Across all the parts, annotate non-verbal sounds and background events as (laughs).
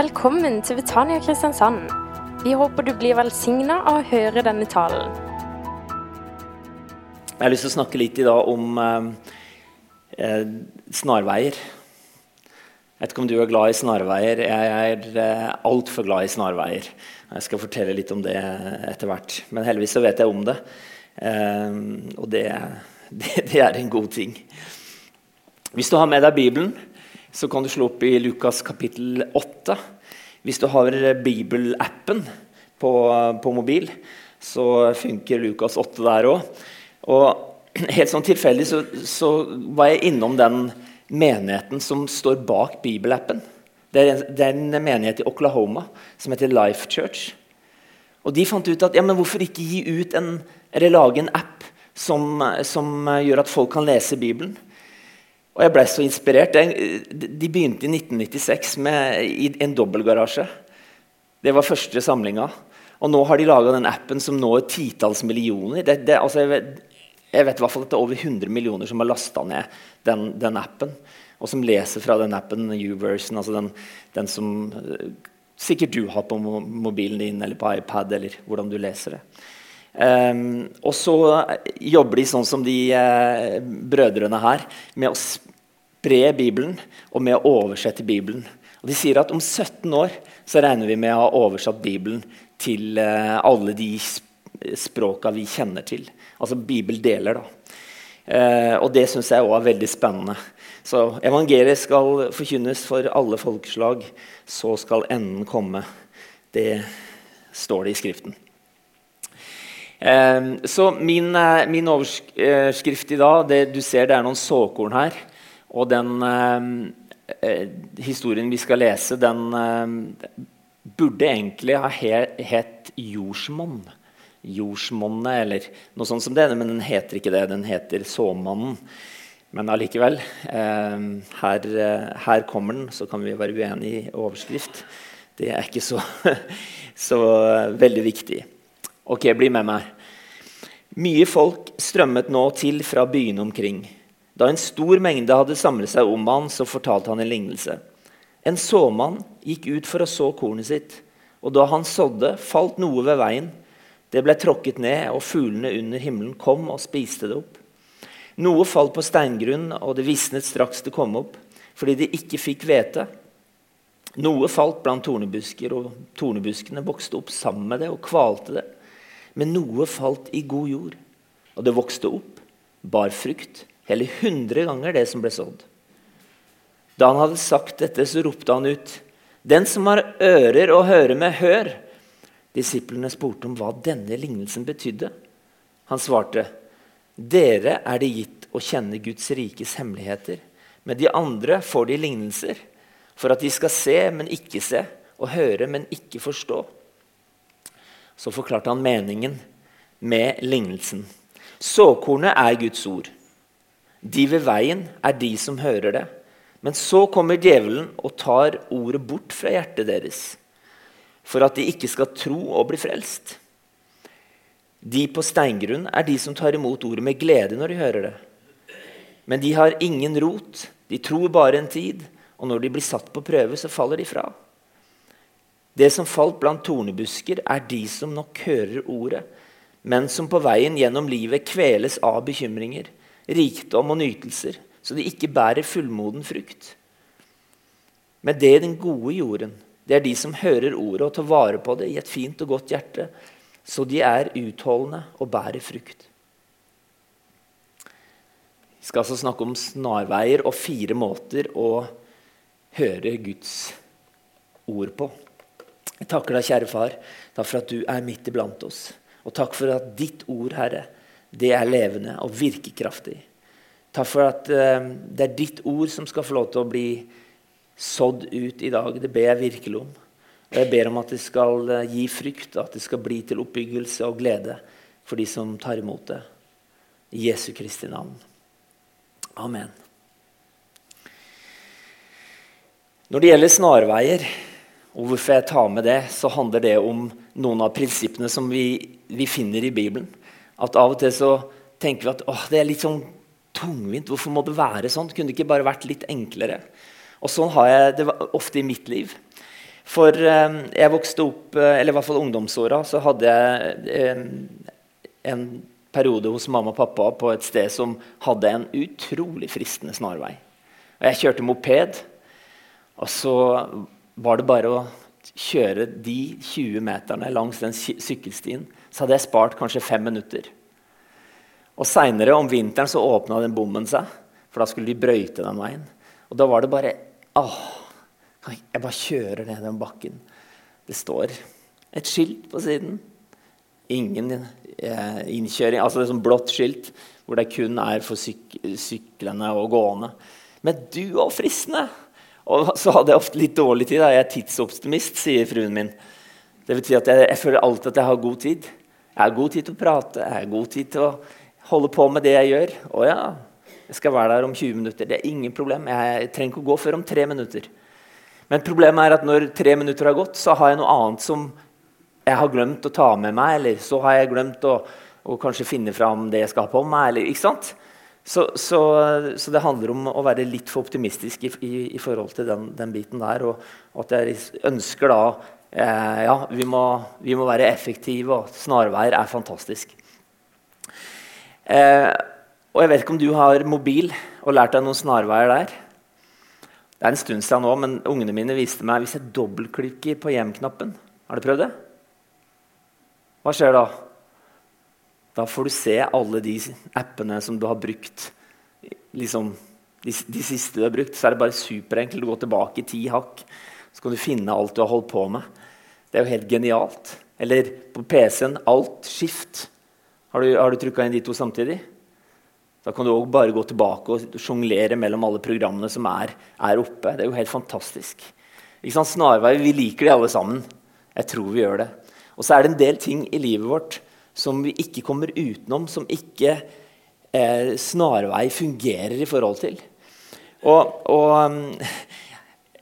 Velkommen til Betania Kristiansand. Vi håper du blir velsigna av å høre denne talen. Jeg har lyst til å snakke litt i dag om eh, eh, snarveier. Jeg vet ikke om du er glad i snarveier. Jeg er eh, altfor glad i snarveier. Jeg skal fortelle litt om det etter hvert. Men heldigvis så vet jeg om det. Eh, og det, (laughs) det, det er en god ting. Hvis du har med deg Bibelen, så kan du slå opp i Lukas kapittel 8. Hvis du har bibelappen på, på mobil, så funker Lukas 8 der òg. Og helt sånn tilfeldig så, så, var jeg innom den menigheten som står bak bibelappen. Det er, en, det er en menighet i Oklahoma som heter Life Church. Og de fant ut at ja, men hvorfor ikke gi ut en, eller lage en app som, som gjør at folk kan lese Bibelen? Og jeg ble så inspirert. De begynte i 1996 med, i en dobbeltgarasje. Det var første samlinga. Og nå har de laga den appen som når titalls millioner. Det, det, altså jeg, vet, jeg vet i hvert fall at det er over 100 millioner som har lasta ned den, den, appen. Og som leser fra den appen, U-version, altså den, den, som eh, sikkert du har på mobilen din eller på iPad, eller hvordan du leser det. Um, og så jobber de sånn som de uh, brødrene her, med å spre Bibelen og med å oversette Bibelen. Og De sier at om 17 år så regner vi med å ha oversatt Bibelen til uh, alle de språka vi kjenner til. Altså bibeldeler, da. Uh, og det syns jeg òg er veldig spennende. Så evangeliet skal forkynnes for alle folkeslag, så skal enden komme. Det står det i Skriften. Ehm, så min, eh, min, overskrift i dag det, Du ser det er noen såkorn her. Og den ehm, eh, historien vi skal lese, den eh, burde egentlig ha hett jordsmonn. Jordsmonnet eller noe sånt som det, men den heter ikke det. Den heter Såmannen. Men allikevel. Eh, her, her, kommer den, så kan vi være uenige i overskrift. Det er ikke så, (laughs) så veldig viktig. Ok, bli med meg. Mye folk strømmet nå til fra byene omkring. Da en stor mengde hadde samlet seg om han, så fortalte han en lignelse. En såmann gikk ut for å så kornet sitt, og da han sådde, falt noe ved veien. Det ble tråkket ned, og fuglene under himmelen kom og spiste det opp. Noe falt på steingrunn, og det visnet straks det kom opp, fordi de ikke fikk hvete. Noe falt blant tornebusker, og tornebuskene vokste opp sammen med det og kvalte det. Men noe falt i god jord, og det vokste opp, bar frukt, hele hundre ganger det som ble sådd. Da han hadde sagt dette, så ropte han ut, 'Den som har ører å høre med, hør!' Disiplene spurte om hva denne lignelsen betydde. Han svarte, 'Dere er det gitt å kjenne Guds rikes hemmeligheter.' Men de andre får de lignelser, for at de skal se, men ikke se, og høre, men ikke forstå så forklarte han meningen med lignelsen. Såkornet er Guds ord. De ved veien er de som hører det. Men så kommer djevelen og tar ordet bort fra hjertet deres, for at de ikke skal tro og bli frelst. De på steingrunn er de som tar imot ordet med glede når de hører det. Men de har ingen rot, de tror bare en tid, og når de blir satt på prøve, så faller de fra. Det som falt blant tornebusker, er de som nok hører ordet, men som på veien gjennom livet kveles av bekymringer, rikdom og nytelser, så de ikke bærer fullmoden frukt. Men det den gode jorden, det er de som hører ordet og tar vare på det i et fint og godt hjerte, så de er utholdende og bærer frukt. Vi skal altså snakke om snarveier og fire måter å høre Guds ord på. Jeg takker deg, kjære far, for at du er midt iblant oss. Og takk for at ditt ord, Herre, det er levende og virkekraftig. Takk for at uh, det er ditt ord som skal få lov til å bli sådd ut i dag. Det ber jeg virkelig om. Og jeg ber om at det skal uh, gi frykt, at det skal bli til oppbyggelse og glede for de som tar imot det. I Jesu Kristi navn. Amen. Når det gjelder snarveier og hvorfor jeg tar med det, så handler det om noen av prinsippene som vi, vi finner i Bibelen. At Av og til så tenker vi at åh, det er litt sånn tungvint. Hvorfor må det være sånn? Kunne det ikke bare vært litt enklere? Og Sånn har jeg det ofte i mitt liv. For eh, jeg vokste opp, eh, eller i hvert fall ungdomsåra, så hadde jeg eh, en periode hos mamma og pappa på et sted som hadde en utrolig fristende snarvei. Og jeg kjørte moped, og så var det bare å kjøre de 20 meterne langs den sykkelstien. Så hadde jeg spart kanskje fem minutter. Og Seinere om vinteren så åpna den bommen seg, for da skulle de brøyte den veien. Og da var det bare åh, jeg bare kjører ned den bakken. Det står et skilt på siden. Ingen eh, innkjøring. Altså det er sånn blått skilt hvor det kun er for syk syklende og gående. Men du og fristende! Og så hadde jeg ofte litt dårlig tid. Da. Jeg er tidsoptimist, sier fruen min. Det betyr at jeg, jeg føler alltid at jeg har god tid. Jeg har god tid til å prate, jeg har god tid til å holde på med det jeg gjør. Å ja, jeg skal være der om 20 minutter. Det er ingen problem. Jeg trenger ikke å gå før om tre minutter. Men problemet er at når tre minutter har gått, så har jeg noe annet som jeg har glemt å ta med meg. Eller så har jeg glemt å, å kanskje finne fram det jeg skal ha på meg. Eller, ikke sant? Så, så, så, det handler om å være litt for optimistisk i, i, i forhold til den, den, biten der. Og, og, at jeg ønsker da eh, Ja, vi må, vi må, være effektive, og snarveier er fantastisk. Eh, og jeg vet ikke om du har mobil og lært deg noen snarveier der. Det er en stund siden nå, men ungene mine viste meg hvis jeg dobbeltklikker på hjem-knappen. Har du prøvd det? Hva skjer da? Da får du se alle de appene som du har brukt. Liksom, de, de, siste du har brukt. Så er det bare superenkelt å gå tilbake i ti hakk. Så kan du finne alt du har holdt på med. Det er jo helt genialt. Eller på PC-en alt skift. Har du, har du trykka inn de to samtidig? Da kan du også bare gå tilbake og sjonglere mellom alle programmene som er, er, oppe. Det er jo helt fantastisk. Snarvei, vi liker de alle sammen. Jeg tror vi gjør det. Og så er det en del ting i livet vårt som vi ikke kommer utenom, som ikke eh, snarvei fungerer i forhold til. Og, og um,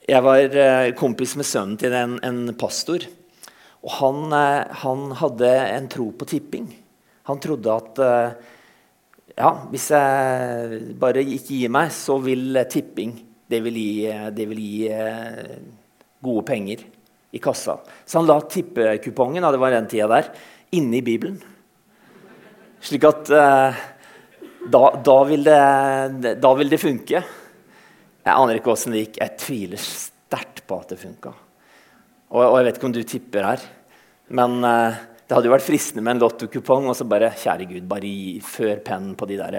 jeg var eh, kompis med sønnen til en, en pastor. Og han, eh, han, hadde en tro på tipping. Han trodde at eh, ja, hvis jeg bare ikke gir meg, så vil tipping det vil gi, det vil gi eh, gode penger i kassa. Så han la tippekupongen det var den tida der, inne i Bibelen. Slik at eh, da, da, vil det, da, vil det, funke. Jeg aner ikke åssen det gikk. Jeg tviler sterkt på at det funka. Og, og, jeg vet ikke om du tipper her, men eh, det hadde jo vært fristende med en lottokupong og så bare Kjære Gud, bare gi, før pennen på de der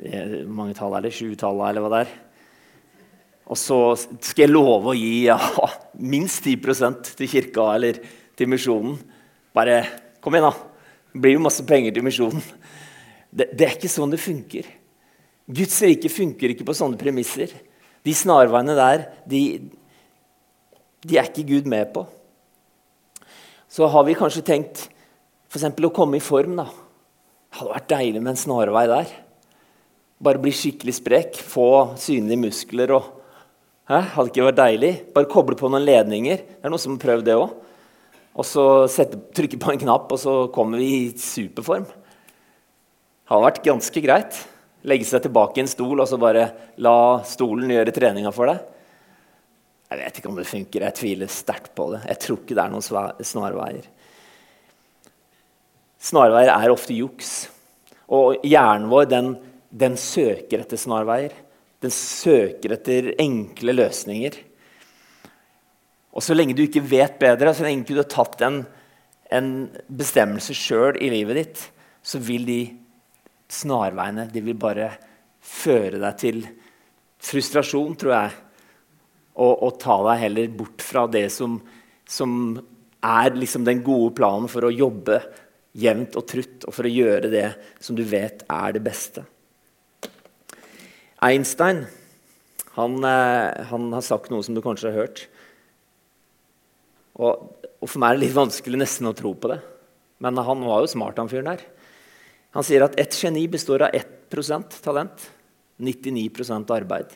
Hvor mange tall er det? Sju tall, eller hva det er. Og så skal jeg love å gi ja, minst 10 til kirka eller til misjonen. Bare kom igjen, da. Det blir jo masse penger til misjonen. Det, det, er ikke sånn det funker. Guds rike funker ikke på sånne premisser. De snarveiene der, de, de er ikke Gud med på så har vi kanskje tenkt f.eks. å komme i form. da. Det hadde vært deilig med en snarvei der. Bare bli skikkelig sprek, få synlige muskler og Hæ? Hadde ikke vært deilig? Bare koble på noen ledninger. Det er noen som har prøvd det òg. Og så sette, trykke på en knapp, og så kommer vi i superform. Det hadde vært ganske greit. Legge seg tilbake i en stol og så bare la stolen gjøre treninga for deg. Jeg vet ikke om det funker. Jeg tviler sterkt på det. Jeg tror ikke det er noen snarveier. Snarveier er ofte juks. Og hjernen vår den, den søker etter snarveier. Den søker etter enkle løsninger. Og så lenge du ikke vet bedre, så lenge du har tatt en, en bestemmelse sjøl i livet ditt, så vil de snarveiene de vil bare føre deg til frustrasjon, tror jeg og, og, ta deg heller bort fra det som, som er liksom den gode planen for å jobbe jevnt og trutt, og for å gjøre det som du vet er det beste. Einstein han, eh, han har sagt noe som du kanskje har hørt. Og, og, For meg er det litt vanskelig nesten å tro på det. Men han var jo smart, han fyren der. Han sier at ett geni består av 1% talent, 99% arbeid.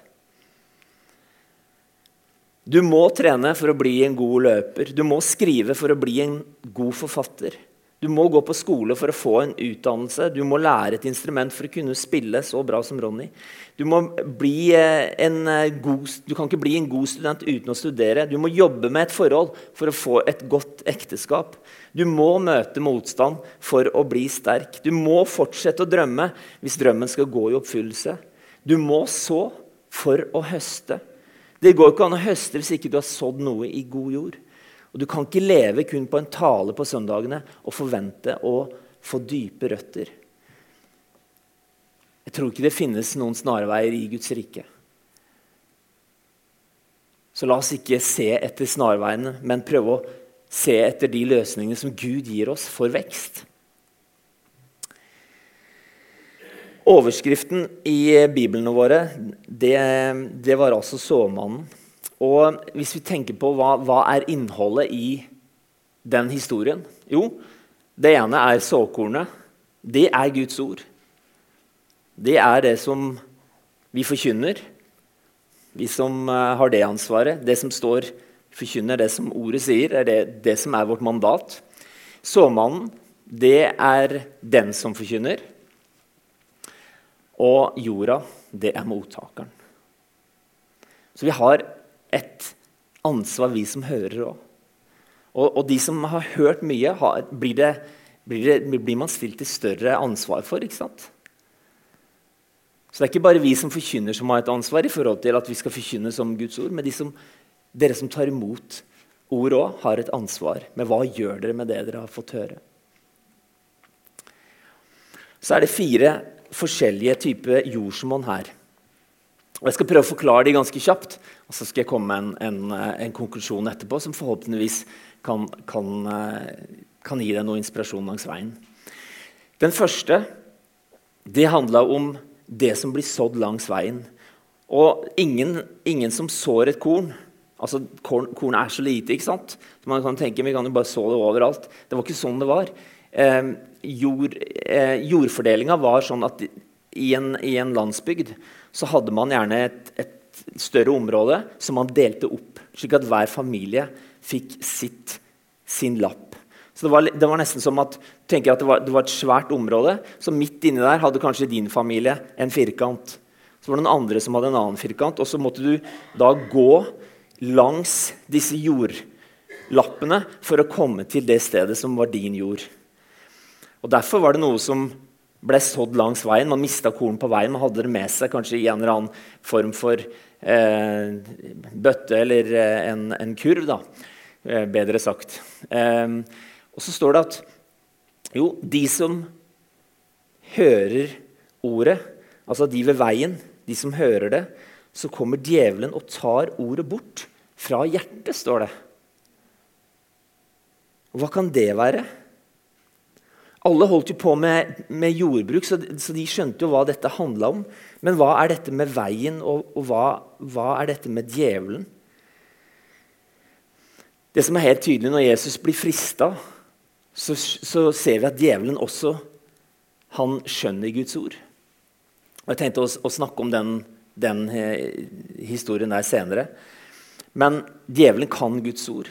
Du må trene for å bli en god løper. Du må skrive for å bli en god forfatter. Du må gå på skole for å få en utdannelse. Du må lære et instrument for å kunne spille så bra som Ronny. Du, eh, eh, god, du, kan ikke bli en god student uten å studere. Du må jobbe med et forhold for å få et godt ekteskap. Du må møte motstand for å bli sterk. Du må fortsette å drømme hvis drømmen skal gå i oppfyllelse. Du må så for å høste. Det går ikke an å høste hvis ikke du har sådd noe i god jord. Og Du kan ikke leve kun på en tale på søndagene og forvente å få dype røtter. Jeg tror ikke det finnes noen snarveier i Guds rike. Så la oss ikke se etter snarveiene, men prøve å se etter de løsningene som Gud gir oss for vekst. Overskriften i biblene våre det, det var altså såmannen. Og hvis vi tenker på hva, hva er innholdet i den historien Jo, det ene er såkornet. Det er Guds ord. Det er det som vi forkynner, vi som uh, har det ansvaret. Det som står forkynner det som ordet sier, er det, det som er vårt mandat. Såmannen, det er den som forkynner. Og jorda, det er mottakeren. Så vi har et ansvar, vi som hører òg. Og, og, de som har hørt mye, har, blir, det, blir, det, blir, man stilt til større ansvar for. ikke sant? Så det er ikke bare vi som forkynner som har et ansvar i forhold til at vi skal forkynne som Guds ord, men de som, dere som tar imot ord òg, har et ansvar med hva gjør dere med det dere har fått høre. Så er det fire forskjellige typer jordsmonn her. Og Jeg skal prøve å forklare de ganske kjapt, og så skal jeg komme med en, en, en konklusjon etterpå som forhåpentligvis kan, kan, eh, kan, gi deg noe inspirasjon langs veien. Den første det handla om det som blir sådd langs veien. Og ingen, ingen som sår et korn altså korn, korn, er så lite, ikke sant? Så man kan tenke, Vi kan jo bare så det overalt. Det var ikke sånn det var. Eh, jord, eh, Jordfordelinga var sånn at i en, i en landsbygd så hadde man gjerne et, et, større område som man delte opp, slik at hver familie fikk sitt, sin lapp. Så det var, det var, nesten som at, tenker at det var, det var, et svært område. Så midt inni der hadde kanskje din familie en firkant. Så var det noen andre som hadde en annen firkant. Og så måtte du da gå langs disse jordlappene for å komme til det stedet som var din jord. Og Derfor var det noe som ble sådd langs veien. Man mista korn på veien. Man hadde det med seg kanskje i en eller annen form for eh, bøtte eller eh, en, en kurv, da. Eh, bedre sagt. Eh, og så står det at jo, de som hører ordet, altså de ved veien, de som hører det, så kommer djevelen og tar ordet bort fra hjertet, står det. Og hva kan det være? Alle holdt jo på med, med jordbruk, så, så, de skjønte jo hva dette handla om. Men hva er dette med veien, og, og hva, hva, er dette med djevelen? Det som er helt tydelig Når Jesus blir frista, så, så, ser vi at djevelen også han skjønner Guds ord. Og Jeg tenkte å, å snakke om den, den eh, historien der senere. Men djevelen kan Guds ord.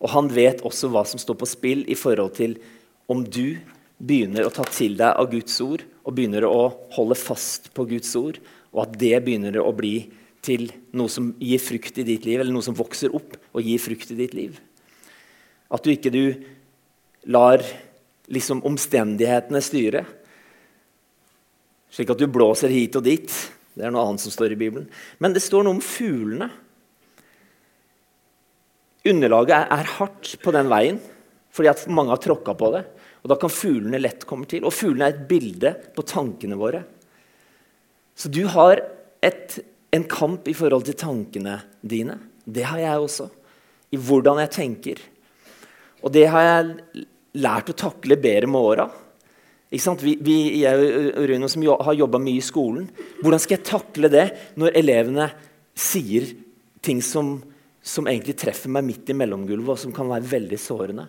Og han vet også hva som står på spill i forhold til om du begynner å ta til deg av Guds ord og begynner å holde fast på Guds ord, og at det begynner å bli til noe som gir frukt i ditt liv, eller noe som vokser opp og gir frukt i ditt liv. At du ikke du lar liksom omstendighetene styre, slik at du blåser hit og dit. Det er noe annet som står i Bibelen. Men det står noe om fuglene. Underlaget er, er hardt på den veien fordi at mange har tråkka på det. Og Da kan fuglene lett komme til. Og fuglene er et bilde på tankene våre. Så du har et, en kamp i forhold til tankene dine. Det har jeg også. I hvordan jeg tenker. Og det har jeg lært å takle bedre med åra. Vi, vi, jeg og Rune som har jobba mye i skolen. Hvordan skal jeg takle det når elevene sier ting som, som egentlig treffer meg midt i mellomgulvet, og som kan være veldig sårende?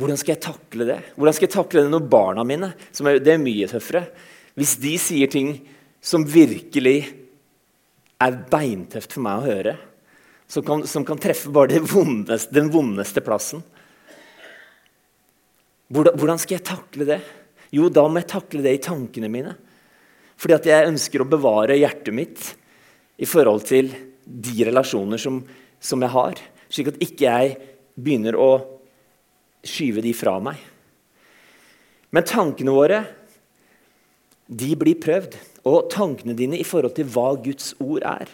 Hvordan skal jeg takle det? Hvordan skal jeg takle det når barna mine er, Det er mye tøffere. Hvis de sier ting som virkelig er beintøft for meg å høre, som kan, som kan treffe bare vondeste, den vondeste plassen Hvordan, hvordan skal jeg takle det? Jo, da må jeg takle det i tankene mine. Fordi at jeg ønsker å bevare hjertet mitt i forhold til de relasjoner som, som jeg har. Slik at ikke jeg begynner å skyve de fra meg. Men tankene våre de blir prøvd. Og tankene dine i forhold til hva Guds ord er,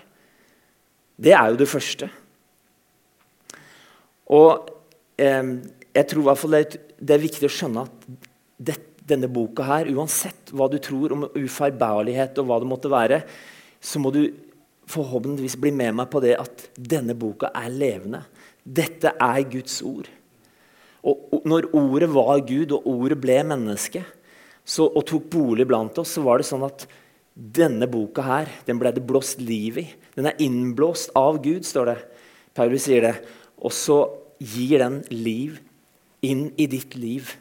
det er jo det første. Og eh, jeg tror i hvert fall det, er viktig å skjønne at det, denne boka her, uansett hva du tror om ufeilbarlighet og hva det måtte være, så må du forhåpentligvis bli med meg på det at denne boka er levende. Dette er Guds ord. Og når ordet var Gud, og ordet ble menneske, så, og tok bolig blant oss, så var det sånn at denne boka her, den ble det blåst liv i. Den er innblåst av Gud, står det. Paulus sier det. Og så gir den liv inn i ditt liv.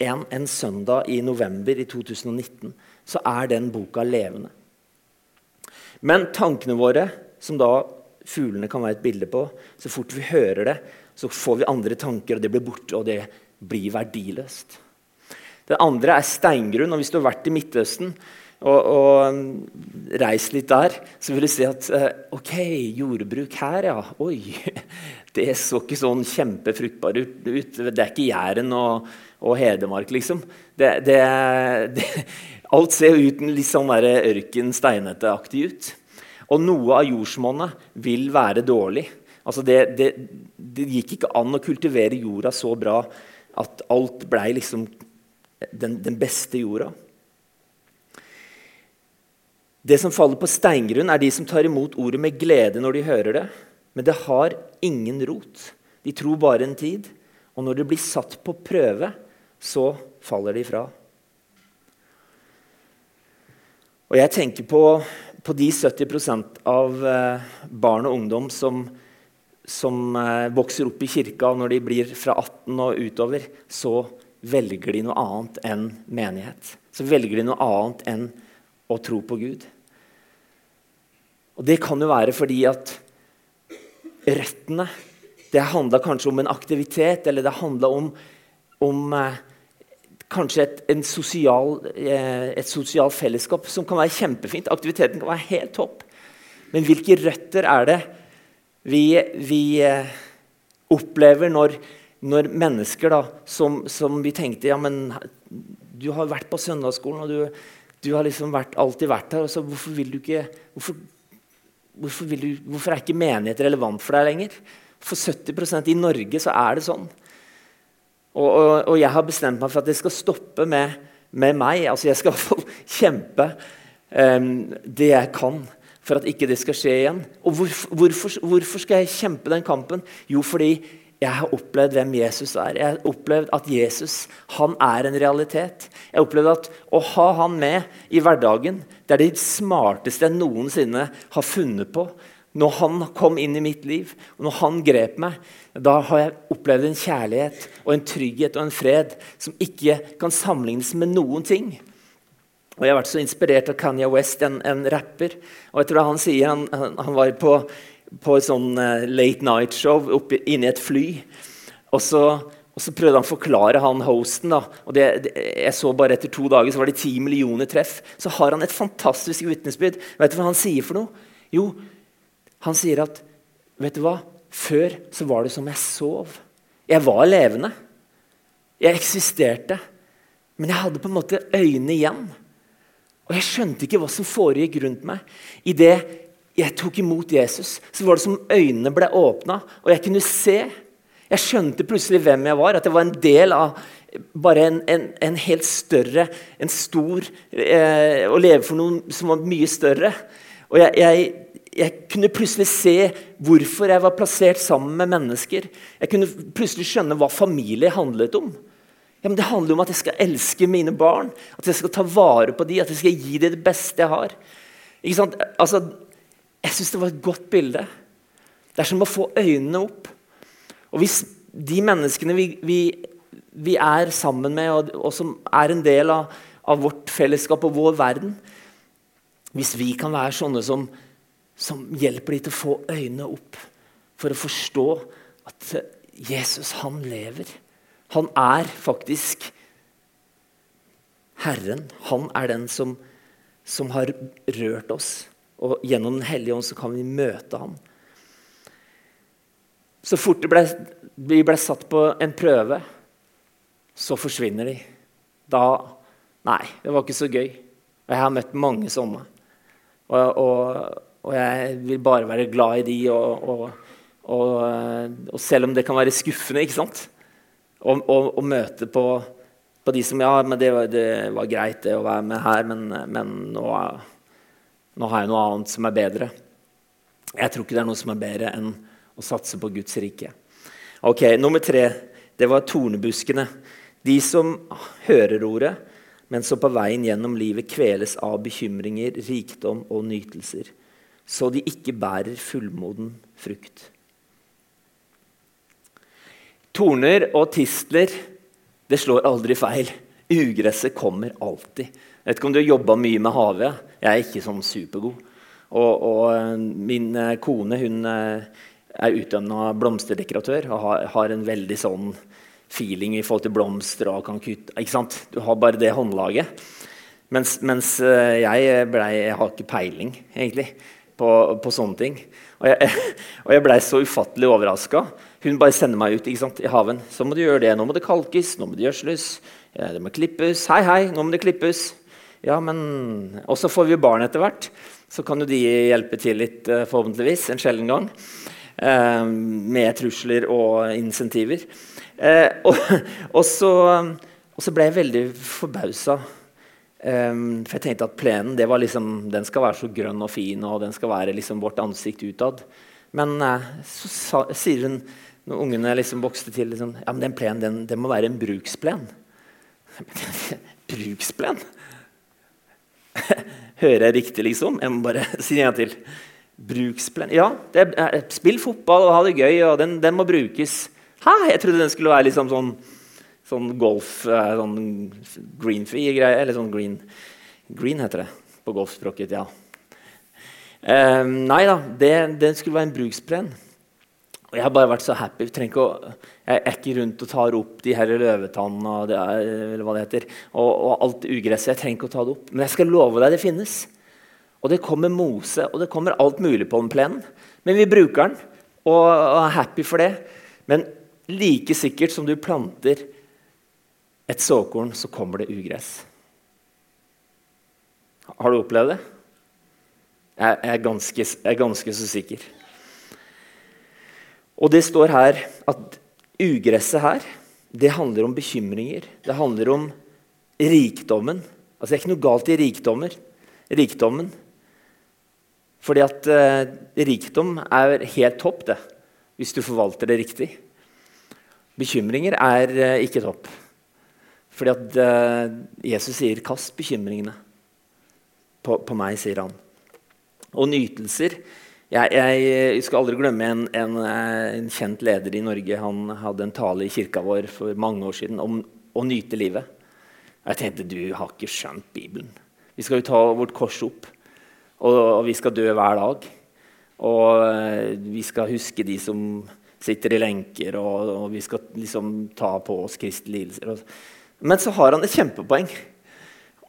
En, en søndag i november i 2019 så er den boka levende. Men tankene våre, som da fuglene kan være et bilde på, så fort vi hører det, så får vi andre tanker, og det blir borte, og det blir verdiløst. Det andre er steingrunn. og Hvis du har vært i Midtøsten og, og reist litt der, så vil du se at uh, ok, jordbruk her, ja. Oi. (laughs) Det så ikke sånn kjempefruktbar ut. Det er ikke Jæren og, og Hedmark, liksom. Det, det, det, alt ser ut litt sånn ørken, steinete-aktig ut. Og noe av jordsmonnet vil være dårlig. Altså det, det, det, gikk ikke an å kultivere jorda så bra at alt blei liksom den, den, beste jorda. Det som faller på steingrunn, er de som tar imot ordet med glede når de hører det. Men det har ingen rot. De tror bare en tid. Og når det blir satt på prøve, så faller de fra. Og jeg tenker på på de 70% av eh, barn og ungdom som, som eh, vokser opp i kirka, når de blir fra 18 og utover, så velger de noe annet enn menighet. Så velger de noe annet enn å tro på Gud. Og det kan jo være fordi at røttene Det handla kanskje om en aktivitet, eller det handla om, om eh, kanskje et, sosial, eh, et sosialt fellesskap som kan være kjempefint. Aktiviteten kan være helt topp. Men hvilke røtter er det vi, vi eh, opplever når, når mennesker da, som, som, vi tenkte ja, men Du har vært på søndagsskolen, og du, du har liksom vært, alltid vært her. så Hvorfor ikke hvorfor, hvorfor, du, hvorfor er ikke menighet relevant for deg lenger? For 70% i Norge så er det sånn. Og, og, og, jeg har bestemt meg for at det skal stoppe med, med meg. Altså Jeg skal kjempe um, det jeg kan for at ikke det skal skje igjen. Og hvorfor, hvorfor, hvorfor, skal jeg kjempe den kampen? Jo, fordi jeg har opplevd hvem Jesus er. Jeg har opplevd at Jesus han er en realitet. Jeg har opplevd at Å ha han med i hverdagen det er det smarteste jeg noensinne har funnet på. Når han kom inn i mitt liv, og når han grep meg, da har jeg opplevd en kjærlighet og en trygghet og en fred som ikke kan sammenlignes med noen ting. Og Jeg har vært så inspirert av Kanye West, en, en rapper. og jeg tror Han sier han, han var på, på et sånn uh, late night-show inne i et fly. Og så, og så, prøvde han å forklare han hosten. da, og det, det, jeg så bare Etter to dager så var det ti millioner treff. Så har han et fantastisk vitnesbyrd. Vet du hva han sier for noe? Jo, han sier at vet du hva? Før så var det som jeg sov. Jeg var levende. Jeg eksisterte. Men jeg hadde på en måte øynene igjen. Og jeg skjønte ikke hva som foregikk rundt meg. Idet jeg tok imot Jesus, så var det som øynene ble åpna, og jeg kunne se. Jeg skjønte plutselig hvem jeg var, at jeg var en del av bare en, en, en helt større, en stor eh, Å leve for noe som var mye større. Og jeg, jeg jeg kunne plutselig se hvorfor jeg var plassert sammen med mennesker. Jeg kunne plutselig skjønne hva familie handlet om. Ja, men det handler om at jeg skal elske mine barn, at jeg skal ta vare på dem, at jeg skal gi dem det beste jeg har. Ikke sant? Altså, jeg syns det var et godt bilde. Det er som å få øynene opp. Og hvis de menneskene vi, vi, vi er sammen med, og, og, som er en del av, av vårt fellesskap og vår verden Hvis vi kan være sånne som som hjelper de til å få øynene opp for å forstå at Jesus, han lever. Han er faktisk Herren. Han er den som, som har rørt oss. Og gjennom Den hellige ånd så kan vi møte ham. Så fort ble, vi ble satt på en prøve, så forsvinner de. Da Nei, det var ikke så gøy. Og jeg har møtt mange sånne. Og, og, og jeg vil bare være glad i de, og, og, selv om det kan være skuffende ikke sant? Å møte på, på, de som Ja, men det var, det var, greit det å være med her, men, men nå, nå har jeg noe annet som er bedre. Jeg tror ikke det er noe som er bedre enn å satse på Guds rike. Ok, Nummer tre det var tornebuskene. De som hører ordet, men som på veien gjennom livet kveles av bekymringer, rikdom og nytelser, så de ikke bærer fullmoden frukt. Torner og tistler det slår aldri feil. Ugresset kommer alltid. Jeg vet ikke om du har jobba mye med havet. Jeg er ikke sånn supergod. Og, og eh, min eh, kone hun eh, er utdanna blomsterdekoratør og har, har, en veldig sånn feeling i forhold til blomster og kan kutte ikke sant? Du har bare det håndlaget. Mens, mens jeg, ble, jeg har ikke peiling, egentlig, på, på sånne ting. Og jeg, (laughs) og jeg blei så ufattelig overraska. Hun bare sender meg ut sant, i haven. Så må du gjøre det. Nå må det kalkes, nå må det gjødsles, det må klippes. Hei, hei, nå må det klippes. Ja, men Og så får vi barn etter hvert. Så kan jo de hjelpe til litt, eh, forhåpentligvis, en sjelden gang. Eh, med trusler og insentiver. Eh, (laughs) og, og, så, og, så, ble jeg veldig forbausa. Eh, for jeg tenkte at plenen liksom, den skal være så grønn og fin, og den skal være liksom vårt ansikt utad. Men uh, så sa, sier hun, når ungene liksom vokste til liksom, ja, men den plenen den, den må være en bruksplen. (laughs) bruksplen? (laughs) Hører jeg riktig, liksom? Jeg må bare (laughs) si en gang til. Bruksplen Ja, det er, spill fotball og ha det gøy, og den, den må brukes. Hæ? Jeg trodde den skulle være liksom sånn, sånn golf sånn green fee-greie. Eller sånn green Green heter det på golfspråket. ja. Um, nei da, det, det, skulle være en bruksplen. Og jeg har bare vært så happy. Jeg, å, jeg er ikke rundt og tar opp de her løvetannene og, det eller hva det heter, og, og alt ugresset. Jeg trenger ikke å ta det opp. Men jeg skal love deg det finnes. Og det kommer mose, og det kommer alt mulig på den plenen. Men vi bruker den og, og er happy for det. Men like sikkert som du planter et såkorn, så kommer det ugress. Har du opplevd det? Jeg er ganske, jeg er ganske så sikker. Og det står her at ugresset her, det handler om bekymringer. Det handler om rikdommen. Altså Det er ikke noe galt i rikdommer. rikdommen. Fordi at eh, rikdom er helt topp, det, hvis du forvalter det riktig. Bekymringer er eh, ikke topp. Fordi at eh, Jesus sier 'kast bekymringene på, på, meg', sier han. Og nytelser jeg, jeg skal aldri glemme en, en, eh, en, kjent leder i Norge. Han hadde en tale i kirka vår for mange år siden om å nyte livet. Jeg tenkte du har ikke skjønt Bibelen. Vi skal jo ta vårt kors opp. Og, vi skal dø hver dag. Og eh, vi skal huske de som sitter i lenker, og, og vi skal liksom ta på oss Kristi lidelser. Men så har han et kjempepoeng.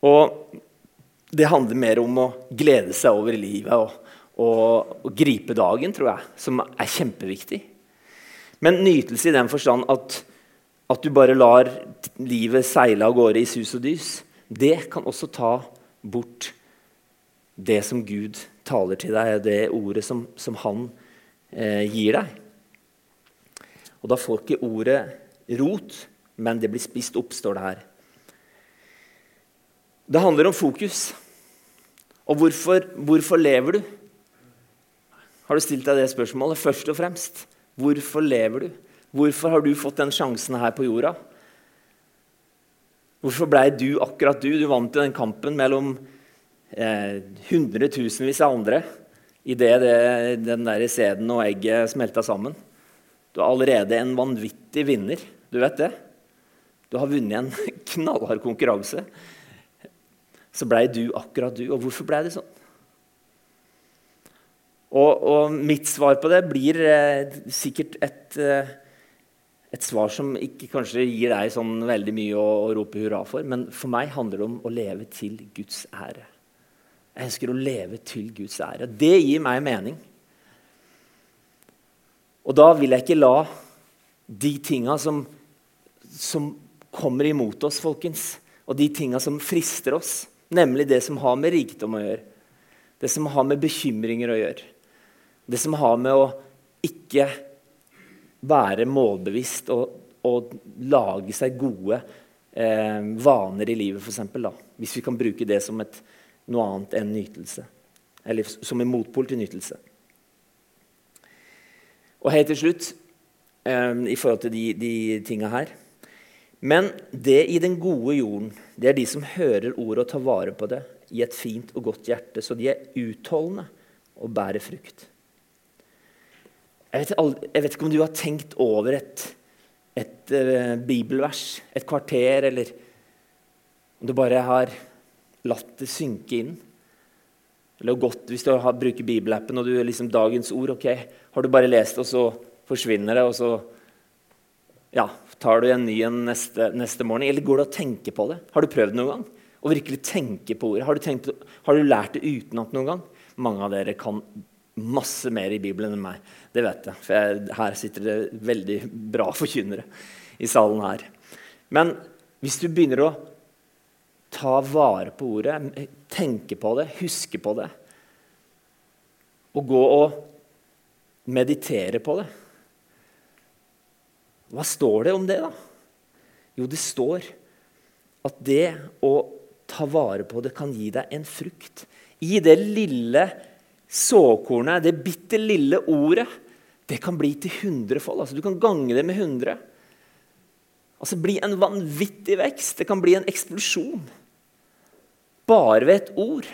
Og det handler mer om å glede seg over livet og, og, og gripe dagen, tror jeg, som er kjempeviktig. Men nytelse i den forstand at, at du bare lar livet seile av gårde i sus og dys, det kan også ta bort det som Gud taler til deg, det ordet som, som han eh, gir deg. Og da får ikke ordet rot, men det blir spist opp, står det her. Det handler om fokus. Og hvorfor, hvorfor lever du? Har du stilt deg det spørsmålet først og fremst? Hvorfor lever du? Hvorfor har du fått den sjansen her på jorda? Hvorfor blei du akkurat du? Du vant jo den kampen mellom eh, hundretusenvis av andre idet den der sæden og egget smelta sammen. Du er allerede en vanvittig vinner. Du vet det? Du har vunnet en (laughs) knallhard konkurranse. Så blei du akkurat du. Og hvorfor blei det sånn? Og, og, mitt svar på det blir eh, sikkert et, eh, Et svar som ikke kanskje gir deg sånn veldig mye å, å rope hurra for. Men for meg handler det om å leve til Guds ære. Jeg ønsker å leve til Guds ære. Det gir meg mening. Og da vil jeg ikke la de tinga som, som kommer imot oss, folkens, og de tinga som frister oss, nemlig det som har med rikdom å gjøre, det som har med bekymringer å gjøre, det som har med å ikke være målbevisst og, og lage seg gode eh, vaner i livet, f.eks. Hvis vi kan bruke det som et, noe annet enn nytelse. Eller som en motpol til nytelse. Og helt til slutt, eh, i forhold til de, de tinga her Men det i den gode jorden, det er de som hører ordet og tar vare på det i et fint og godt hjerte, så de er utholdende og bærer frukt. Jeg vet, jeg vet, ikke om du har tenkt over et, et uh, bibelvers, et kvarter, eller om du bare har latt det synke inn. Eller godt, Hvis du har, bruker bibelappen og du liksom dagens ord, ok, har du bare lest og så forsvinner det, og så ja, tar du en ny en neste, neste morgen? Eller går du og tenker på det? Har du prøvd noen gang? Å virkelig tenke på ordet? Har du, tenkt, har du lært det utenat noen gang? Mange av dere kan masse mer i Bibelen enn meg. Det vet jeg, for jeg, her sitter det veldig bra forkynnere i salen her. Men hvis du begynner å ta vare på ordet, tenke på det, huske på det, og gå og meditere på det Hva står det om det, da? Jo, det står at det å ta vare på det kan gi deg en frukt. I det lille såkornet, det bitte lille ordet, det kan bli til hundrefold. Altså, du kan gange det med 100. Altså bli en vanvittig vekst. Det kan bli en eksplosjon. Bare ved et ord.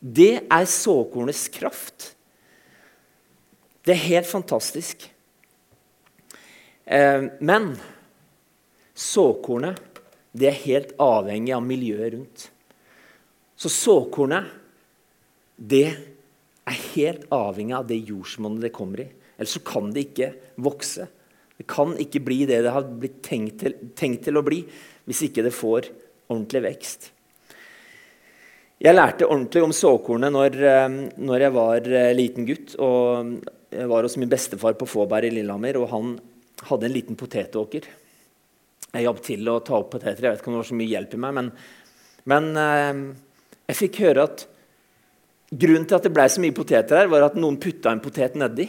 Det er såkornets kraft. Det er helt fantastisk. Eh, men såkornet det er helt avhengig av miljøet rundt. Så såkornet, det er helt avhengig av det jordsmonnet det kommer i. Ellers så kan det ikke vokse. Det kan ikke bli det det har blitt tenkt til, tenkt til å bli, hvis ikke det får ordentlig vekst. Jeg lærte ordentlig om såkornet når, eh, når, jeg var eh, liten gutt. og Jeg var hos min bestefar på Fåberg i Lillehammer, og han hadde en liten potetåker. Jeg hjalp til å ta opp poteter. Jeg vet ikke om det var så mye hjelp i meg, men, men eh, jeg fikk høre at Grunnen til at det ble så mye poteter her, var at noen putta en potet nedi.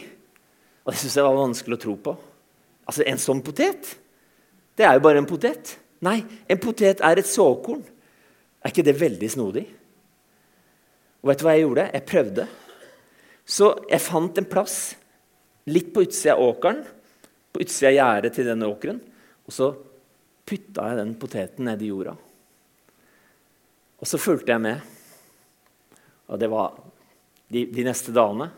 Og det syntes jeg var vanskelig å tro på. Altså, En sånn potet? Det er jo bare en potet. Nei, en potet er et såkorn. Er ikke det veldig snodig? Og vet du hva jeg gjorde? Jeg prøvde. Så jeg fant en plass litt på utsida av åkeren, på utsida av gjerdet til denne åkeren. Og så putta jeg den poteten ned i jorda. Og så fulgte jeg med. Og det var de, de, neste dagene.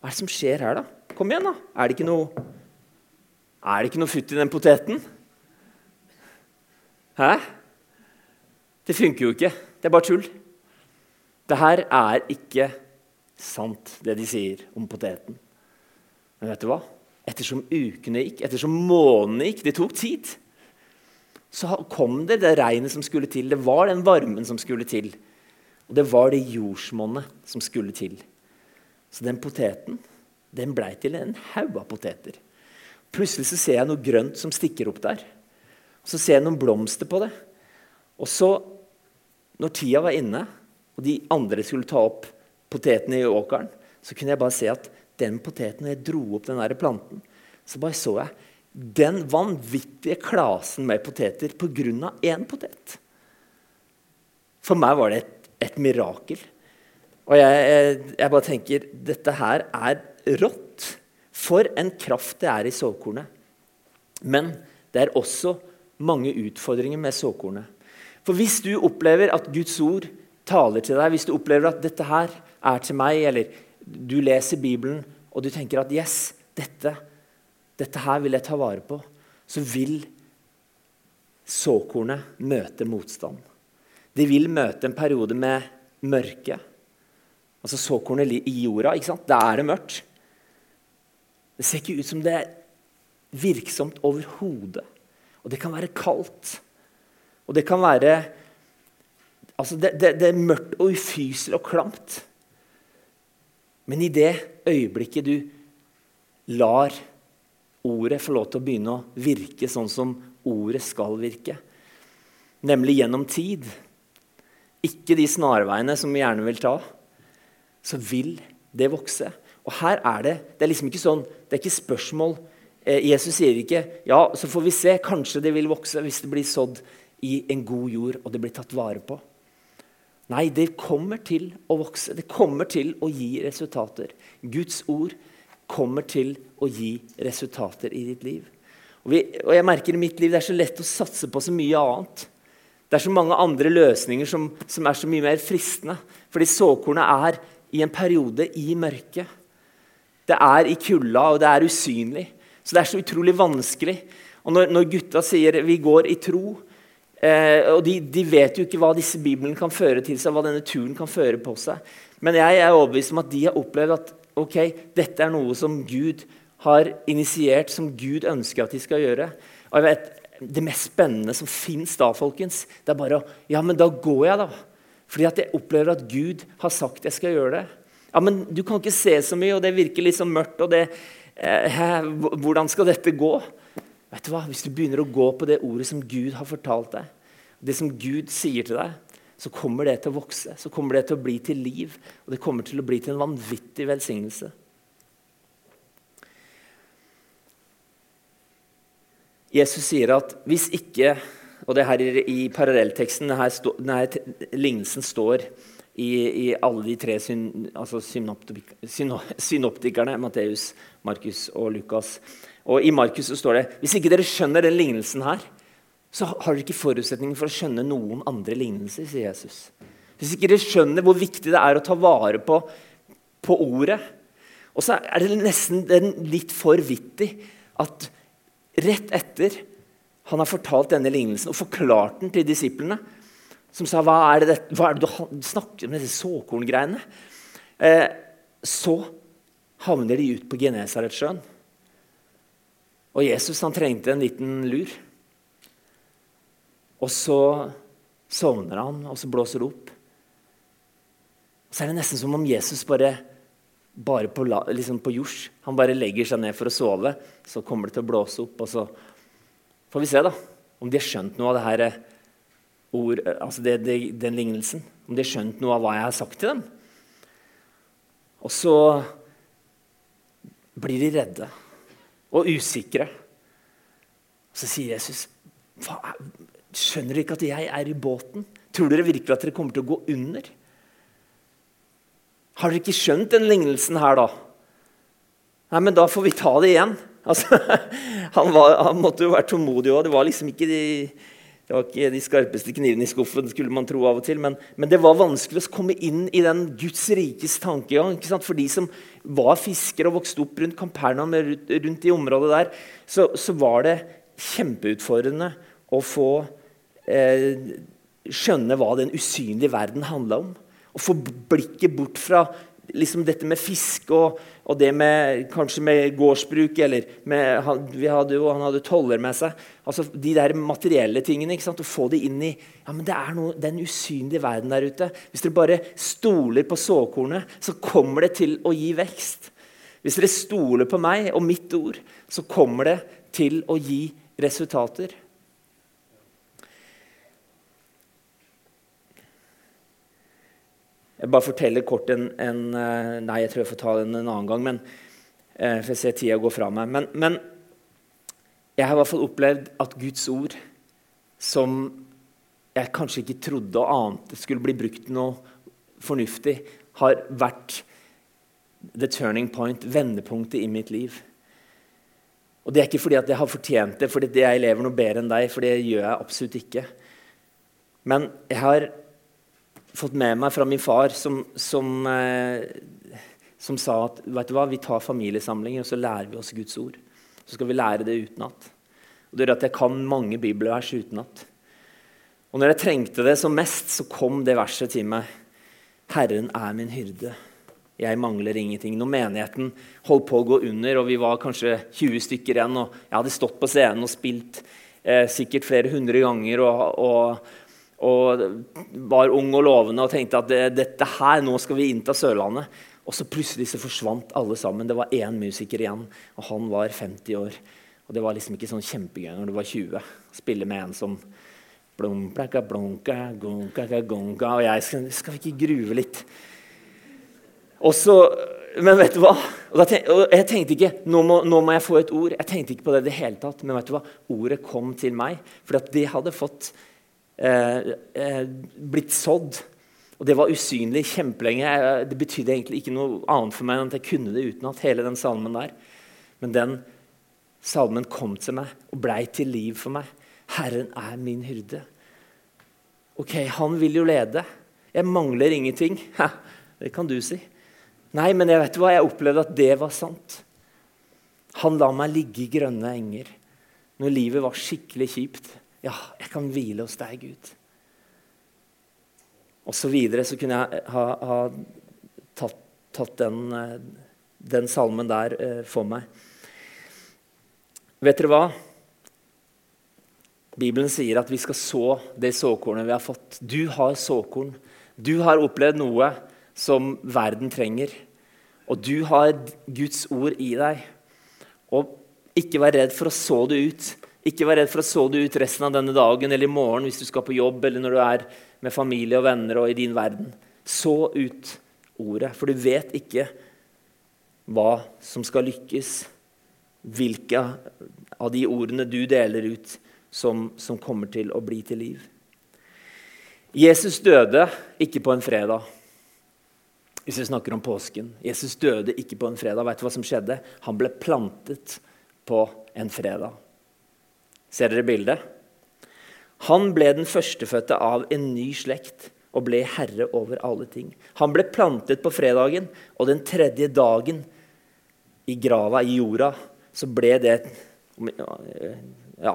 Hva er det som skjer her, da? Kom igjen, da. Er det ikke noe, er det ikke noe futt i den poteten? Hæ? Det funker jo ikke. Det er bare tull. Det her er ikke sant, det de sier om poteten. Men vet du hva? Ettersom ukene gikk, ettersom månedene gikk Det tok tid. Så kom det det regnet som skulle til. Det var den varmen som skulle til. Og det var det jordsmonnet som skulle til. Så den poteten den blei til en haug av poteter. Plutselig så ser jeg noe grønt som stikker opp der. Så ser jeg noen blomster på det. Og så, når tida var inne, og de andre skulle ta opp potetene i åkeren, så kunne jeg bare se at den poteten, jeg dro opp den der planten, så bare så jeg den vanvittige klasen med poteter pga. én potet. For meg var det et et mirakel. Og jeg, jeg, jeg, bare tenker dette her er rått. For en kraft det er i såkornet. Men det er også mange utfordringer med såkornet. For hvis du opplever at Guds ord taler til deg, hvis du opplever at dette her er til meg, eller du leser Bibelen og du tenker at yes, dette, dette her vil jeg ta vare på, så vil såkornet møte motstand. De vil møte en periode med mørke. Altså såkornet i jorda. ikke sant? Da er det mørkt. Det ser ikke ut som det er virksomt overhodet. Og det kan være kaldt. Og det kan være altså det, det, det, er mørkt og ufyselig og klamt. Men i det øyeblikket du lar ordet få lov til å begynne å virke sånn som ordet skal virke, nemlig gjennom tid, ikke de snarveiene som vi gjerne vil ta, så vil det vokse. Og her er det det er liksom ikke sånn, det er ikke spørsmål eh, Jesus sier ikke ja, så får vi se, kanskje det vil vokse hvis det blir sådd i en god jord og det blir tatt vare på. Nei, det kommer til å vokse. Det kommer til å gi resultater. Guds ord kommer til å gi resultater i ditt liv. Og, vi, og jeg merker i mitt liv det er så lett å satse på så mye annet. Det er så mange andre løsninger som, som er så mye mer fristende. Fordi såkornet er i en periode i mørket. Det er i kulda, og det er usynlig. Så det er så utrolig vanskelig. Og når, når gutta sier 'vi går i tro', eh, og de, de, vet jo ikke hva disse biblene kan føre til seg, hva denne turen kan føre på seg. Men jeg er overbevist om at de har opplevd at ok, dette er noe som Gud har initiert, som Gud ønsker at de skal gjøre. Og jeg vet, Det mest spennende som fins da, folkens, det er bare å Ja, men da går jeg, da. Fordi at jeg opplever at Gud har sagt jeg skal gjøre det. Ja, men du kan ikke se så mye, og det virker litt sånn mørkt. og det, eh, Hvordan skal dette gå? Vet du hva? Hvis du begynner å gå på det ordet som Gud har fortalt deg, det som Gud sier til deg, så kommer det til å vokse, så kommer det til å bli til liv. Og det kommer til å bli til en vanvittig velsignelse. Jesus sier at hvis ikke Og det her i parallellteksten, denne, lignelsen står i, i, alle de tre syn, altså synoptikerne, Matteus, Markus og Lukas. Og I Markus så står det hvis ikke dere skjønner den lignelsen her, så har dere ikke forutsetninger for å skjønne noen andre lignelser, sier Jesus. Hvis ikke dere skjønner hvor viktig det er å ta vare på, på ordet Og så er det nesten litt for vittig at rett etter han har fortalt denne lignelsen og forklart den til disiplene, som sa hva er det, hva er det du snakker om, disse såkorngreiene? Eh, så havner de ut på Genesaretsjøen. Og Jesus han trengte en liten lur. Og så sovner han, og så blåser det opp. Og så er det nesten som om Jesus bare bare på, liksom på jords. Han bare legger seg ned for å sove. Så kommer det til å blåse opp, og så får vi se da, om de har skjønt noe av det her eh, ord, eh, altså det, det, den lignelsen. Om de har skjønt noe av hva jeg har sagt til dem. Og så blir de redde og usikre. Så sier Jesus, skjønner dere ikke at jeg er i båten? Tror dere virkelig at dere kommer til å gå under? Har dere ikke skjønt den lignelsen her, da? Nei, men da får vi ta det igjen. (laughs) Altså, han, var, han, måtte jo være tålmodig òg. Det var liksom ikke de, var ikke de skarpeste knivene i skuffen, skulle man tro av og til. Men, men, det var vanskelig å komme inn i den Guds rikes tankegang. For de som var fisker og vokste opp rundt Kampernam, rundt i området der, så, så var det kjempeutfordrende å få eh, skjønne hva den usynlige verden handla om. Å få blikket bort fra liksom dette med fiske og, og, det med kanskje med gårdsbruk eller med, han, hadde jo, han hadde toller med seg. altså De der materielle tingene. ikke sant, Å få det inn i ja, men det er noe, den usynlige verden der ute. Hvis dere bare stoler på såkornet, så kommer det til å gi vekst. Hvis dere stoler på meg og mitt ord, så kommer det til å gi resultater. Jeg bare forteller kort en, en, eh, Nei, jeg tror jeg får ta den en annen gang. Men, eh, for jeg ser tida går fra meg. Men, men, jeg har i hvert fall opplevd at Guds ord, som jeg kanskje ikke trodde og ante skulle bli brukt noe fornuftig, har vært the turning point, vendepunktet i mitt liv. Og Det er ikke fordi at jeg har fortjent det, fordi jeg lever noe bedre enn deg. for det gjør jeg absolutt ikke. Men jeg har fått med meg fra min far, som, som, eh, som sa at vet du hva, vi tar familiesamlinger og så lærer vi oss Guds ord. Så skal vi lære det utenat. Det gjør at jeg kan mange bibelvers utenat. Og når jeg trengte det som mest, så kom det verset til meg. Herren er min hyrde. Jeg mangler ingenting. Når menigheten holdt på å gå under, og vi var kanskje 20 stykker igjen, og jeg hadde stått på scenen og spilt eh, sikkert flere hundre ganger og, og, og, var ung og lovende og tenkte at det, dette her, nå skal vi innta Sørlandet. Og så plutselig så forsvant alle sammen. Det var én musiker igjen, og han var 50 år. Og det var liksom ikke sånn kjempegøy når du var 20. Spille med en som blunka, blunka, gunka, gunka, Og jeg skal, skal vi ikke gruve litt? Og så, men vet du hva? Og, tenk, og jeg tenkte ikke nå må, nå må, jeg få et ord. Jeg tenkte ikke på det i det hele tatt. Men vet du hva? ordet kom til meg. For det hadde fått blitt sådd. Og det var usynlig kjempelenge. Det betydde egentlig ikke noe annet for meg enn at jeg kunne det utenat. hele den salmen der. Men den salmen kom til meg og blei til liv for meg. Herren er min hyrde. Ok, han vil jo lede. Jeg mangler ingenting. (laughs) Ha, det kan du si. Nei, men jeg vet hva, jeg opplevde at det var sant. Han la meg ligge i grønne enger når livet var skikkelig kjipt. Ja, jeg kan hvile hos deg, Gud. Og så videre så kunne jeg ha, ha tatt, tatt den, eh, den, salmen der eh, for meg. Vet dere hva? Bibelen sier at vi skal så det såkornet vi har fått. Du har såkorn. Du har opplevd noe som verden trenger. Og du har Guds ord i deg. Og ikke vær redd for å så det ut. Ikke vær redd for å så det ut resten av denne dagen eller i morgen hvis du skal på jobb eller når du er med familie og venner og i din verden. Så ut ordet, for du vet ikke hva som skal lykkes. Hvilke av de ordene du deler ut, som, som kommer til å bli til liv. Jesus døde ikke på en fredag. Hvis vi snakker om påsken. Jesus døde ikke på en fredag. Vet du hva som skjedde? Han ble plantet på en fredag. Ser dere bildet? Han ble den førstefødte av en ny slekt og ble herre over alle ting. Han ble plantet på fredagen, og den tredje dagen i grava, i jorda, så ble det ja,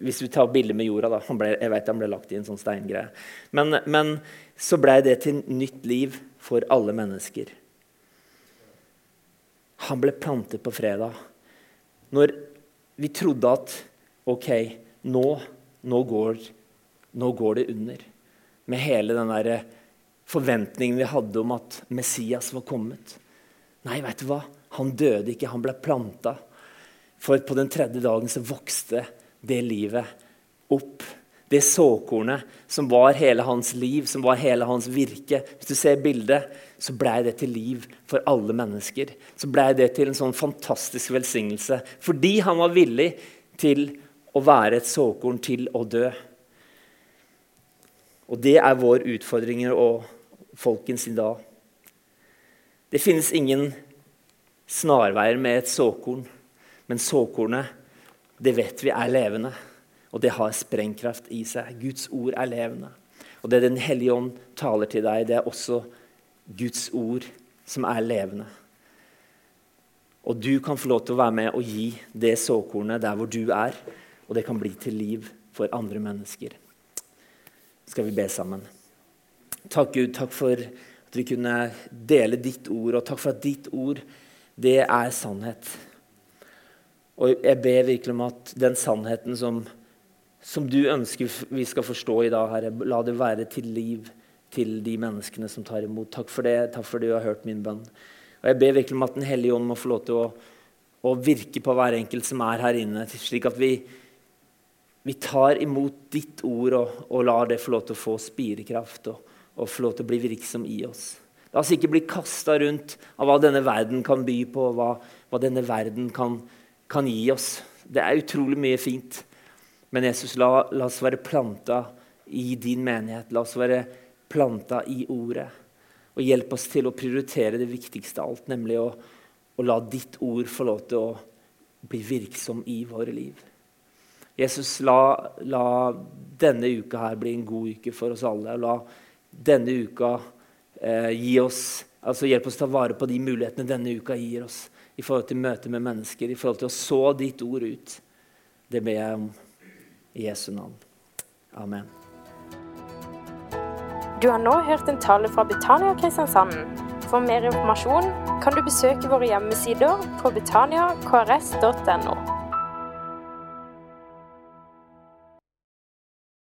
Hvis vi tar bildet med jorda, da. Ble, jeg vet han ble lagt i en sånn steingreie. Men, men så ble det til nytt liv for alle mennesker. Han ble plantet på fredag. Når vi trodde at OK, nå, nå, går, nå går, det under. Med hele den der forventningen vi hadde om at Messias var kommet. Nei, vet du hva? Han døde ikke, han ble planta. For på den tredje dagen så vokste det livet opp det såkornet som var hele hans liv, som var hele hans virke. Hvis du ser bildet, så blei det til liv for alle mennesker. Så blei det til en sånn fantastisk velsignelse. Fordi han var villig til å være et såkorn til å dø. Og det er vår utfordring og folkens i dag. Det finnes ingen snarveier med et såkorn, men såkornet, det vet vi er levende. Og det har sprengkraft i seg. Guds ord er levende. Og det Den hellige ånd taler til deg, det er også Guds ord som er levende. Og du kan få lov til å være med og gi det såkornet der hvor du er. Og det kan bli til liv for andre mennesker. Skal vi be sammen? Takk, Gud. Takk for at vi kunne dele ditt ord, og takk for at ditt ord, det er sannhet. Og jeg ber virkelig om at den sannheten som som du ønsker vi skal forstå i dag, Herre. La det være til liv til de menneskene som tar imot. Takk for det. Takk for det du har hørt min bønn. Og Jeg ber virkelig om at Den hellige ånd må få lov til å, å, virke på hver enkelt som er her inne, slik at vi, vi tar imot ditt ord og, og, lar det få lov til å få spirekraft og, og få lov til å bli virksom i oss. La oss ikke bli kasta rundt av hva denne verden kan by på, hva, hva denne verden kan, kan gi oss. Det er utrolig mye fint. Men Jesus, la, la oss være planta i din menighet. La oss være planta i ordet. Og hjelp oss til å prioritere det viktigste av alt, nemlig å, å la ditt ord få lov til å bli virksom i våre liv. Jesus, la, la, denne uka her bli en god uke for oss alle. La denne uka eh, gi oss, altså hjelp oss ta vare på de mulighetene denne uka gir oss i forhold til møte med mennesker, i forhold til å så ditt ord ut. Det ber jeg om i Jesu navn. Amen. Du har nå hørt en tale fra Betania Kristiansand. For mer informasjon kan du besøke våre hjemmesider på betaniakrs.no.